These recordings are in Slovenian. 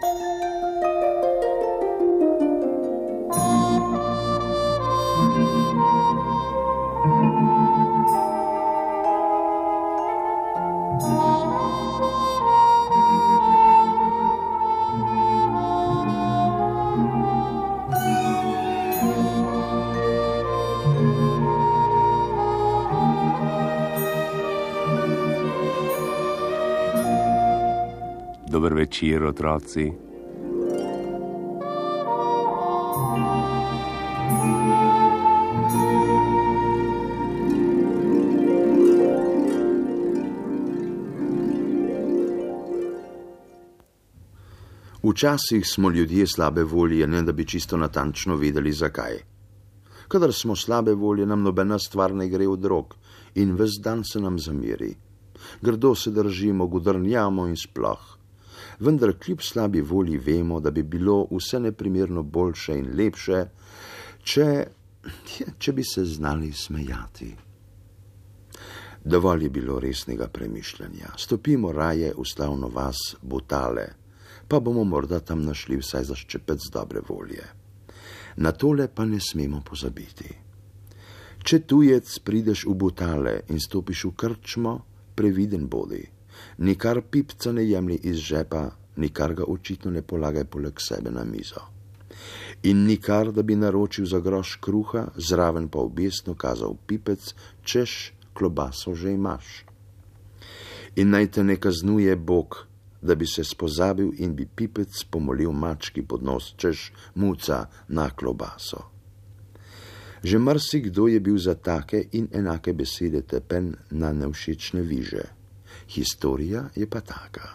Música Dober večer, otroci. Včasih smo ljudje slabe volje, ne da bi čisto natančno vedeli, zakaj. Kadar smo slabe volje, nam nobena stvar ne gre od rok in ves dan se nam zamiri. Grdo se držimo, gudrnjamo in sploh vendar kljub slabi volji vemo, da bi bilo vse neprimerno boljše in lepše, če, če bi se znali smejati. Dovolj je bilo resnega premišljanja. Stopimo raje v slavno vas Butale, pa bomo morda tam našli vsaj zaščepec dobre volje. Na tole pa ne smemo pozabiti. Če tujec prideš v Butale in stopiš v krčmo, previden bodi nikar pipca ne jemli iz žepa, nikar ga očitno ne polagaj poleg sebe na mizo. In nikar, da bi naročil za groš kruha, zraven pa obesno kazal pipec, češ klobaso že imaš. In naj te ne kaznuje Bog, da bi se spozabil in bi pipec pomolil mački pod nos, češ muca na klobaso. Že marsikdo je bil za take in enake besede tepen na nevšečne viže historija je pa taka.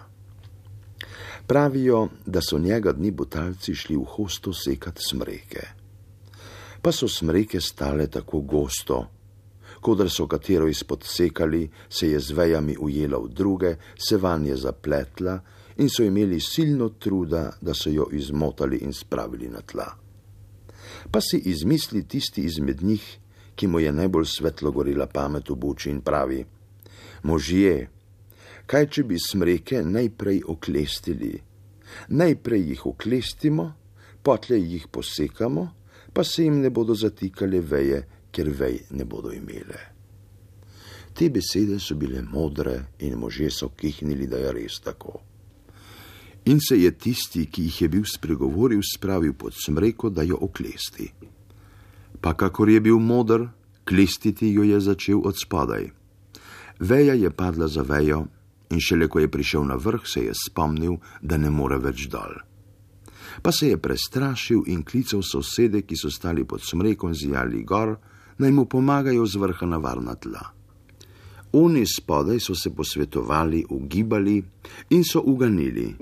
Pravijo, da so njega dni butalci šli v hosto sekati smreke. Pa so smreke stale tako gosto, kodr so katero izpod sekali, se je z vejami ujela v druge, se vanje zapletla in so imeli silno truda, da so jo izmotali in spravili na tla. Pa si izmisli tisti izmed njih, ki mu je najbolj svetlo gorila pamet v buči in pravi: Možje, kaj če bi smreke najprej oklestili. Najprej jih oklestimo, potlej jih posekamo, pa se jim ne bodo zatikale veje, ker vej ne bodo imele. Te besede so bile modre in možje so kihnili, da je res tako. In se je tisti, ki jih je bil spregovoril, spravil pod smreko, da jo oklesti. Pa kakor je bil modr, klestiti jo je začel od spodaj. Veja je padla za vejo, in šele ko je prišel na vrh, se je spomnil, da ne more več dol. Pa se je prestrašil in klical sosede, ki so stali pod smrekom zijali gor, naj mu pomagajo z vrha na varna tla. Oni spodaj so se posvetovali, ugibali in so uganili.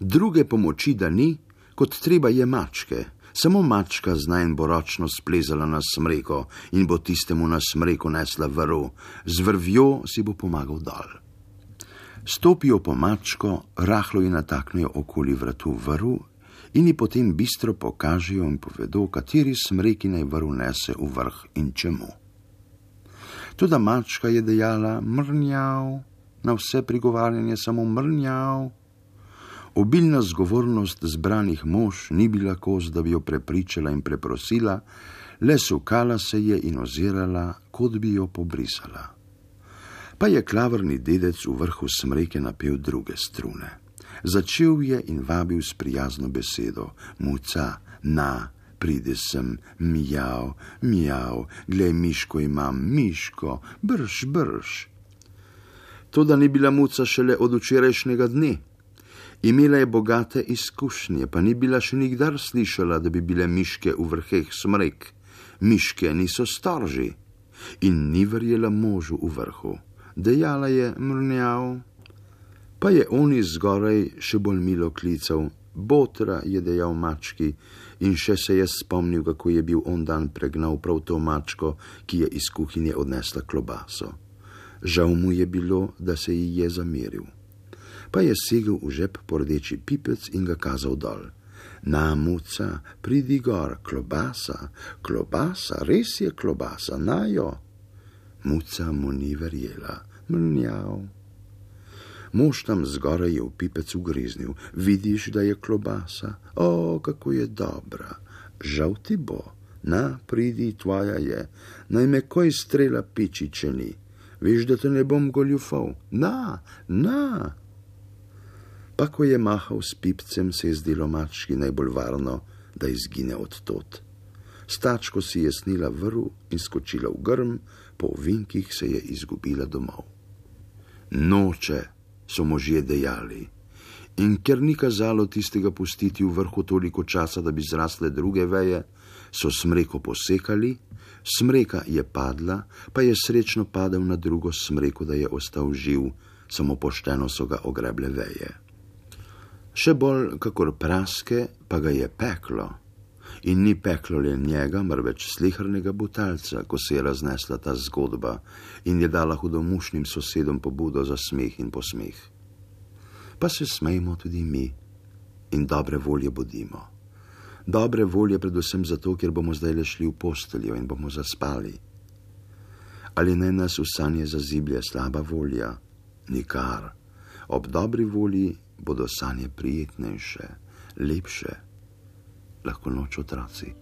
Druge pomoči, da ni, kot treba je mačke, samo mačka zna in bo ročno splezala na smreko in bo tistemu na smreko nesla vrv, z vrvjo si bo pomagal dol stopijo po mačko, rahlo ji nataknejo okoli vratu vrv in ji potem bistro pokažejo in povedo, kateri smreki naj vrv nese v vrh in čemu. Tudi mačka je dejala mrnjav, na vse prigovarjanje samo mrnjav. Obilna zgovornost zbranih mož ni bila kos, da bi jo prepričala in preprosila, le sukala se je in ozirala, kot bi jo pobrisala pa je klavrni dedec v vrhu smreke napel druge strune. Začel je in vabil s prijazno besedo: Muca, na, pridi sem, mijav, mijav, glej, miško imam, miško, brž, brž. To, da ni bila muca šele od včerajšnjega dne. Imela je bogate izkušnje, pa ni bila še nikdar slišala, da bi bile miške v vrheh smrek. Miške niso starži in ni verjela možu v vrhu dejala je mrnjav. Pa je on iz zgoraj še bolj milo klical, botra je dejal mački in še se je spomnil, kako je bil on dan pregnal prav to mačko, ki je iz kuhinje odnesla klobaso. Žal mu je bilo, da se ji je zameril. Pa je segel v žep pordeči pipec in ga kazal dol. Na muca, pridi gor, klobasa, klobasa, res je klobasa, najo. Muca mu ni verjela, mrnjav. Mož tam zgoraj je v pipec ugriznil, vidiš, da je klobasa, o, kako je dobra, žal ti bo, na, pridi, tvoja je, naj me koj strela piči, če ni, veš, da te ne bom goljufal, na, na. Pa ko je mahal s pipcem, se je zdelo mački najbolj varno, da izgine od tot. Stačko si je snila vrv in skočila v grm, po ovinkih se je izgubila domov. Noče, so možje dejali. In ker ni kazalo tistega pustiti v vrhu toliko časa, da bi zrasle druge veje, so smreko posekali, smreka je padla, pa je srečno padel na drugo smreko, da je ostal živ, samo pošteno so ga ogreble veje. Še bolj kakor praske, pa ga je peklo. In ni peklo le njega, mrveč slihrnega butalca, ko se je raznesla ta zgodba in je dala hudomušnim sosedom pobudo za smeh in posmeh. Pa se smejmo tudi mi in dobre volje bodimo. Dobre volje predvsem zato, ker bomo zdaj le šli v posteljo in bomo zaspali. Ali naj nas v sanje zaziblje slaba volja? Nikar. Ob dobri volji bodo sanje prijetnejše, lepše la conosco trazzi.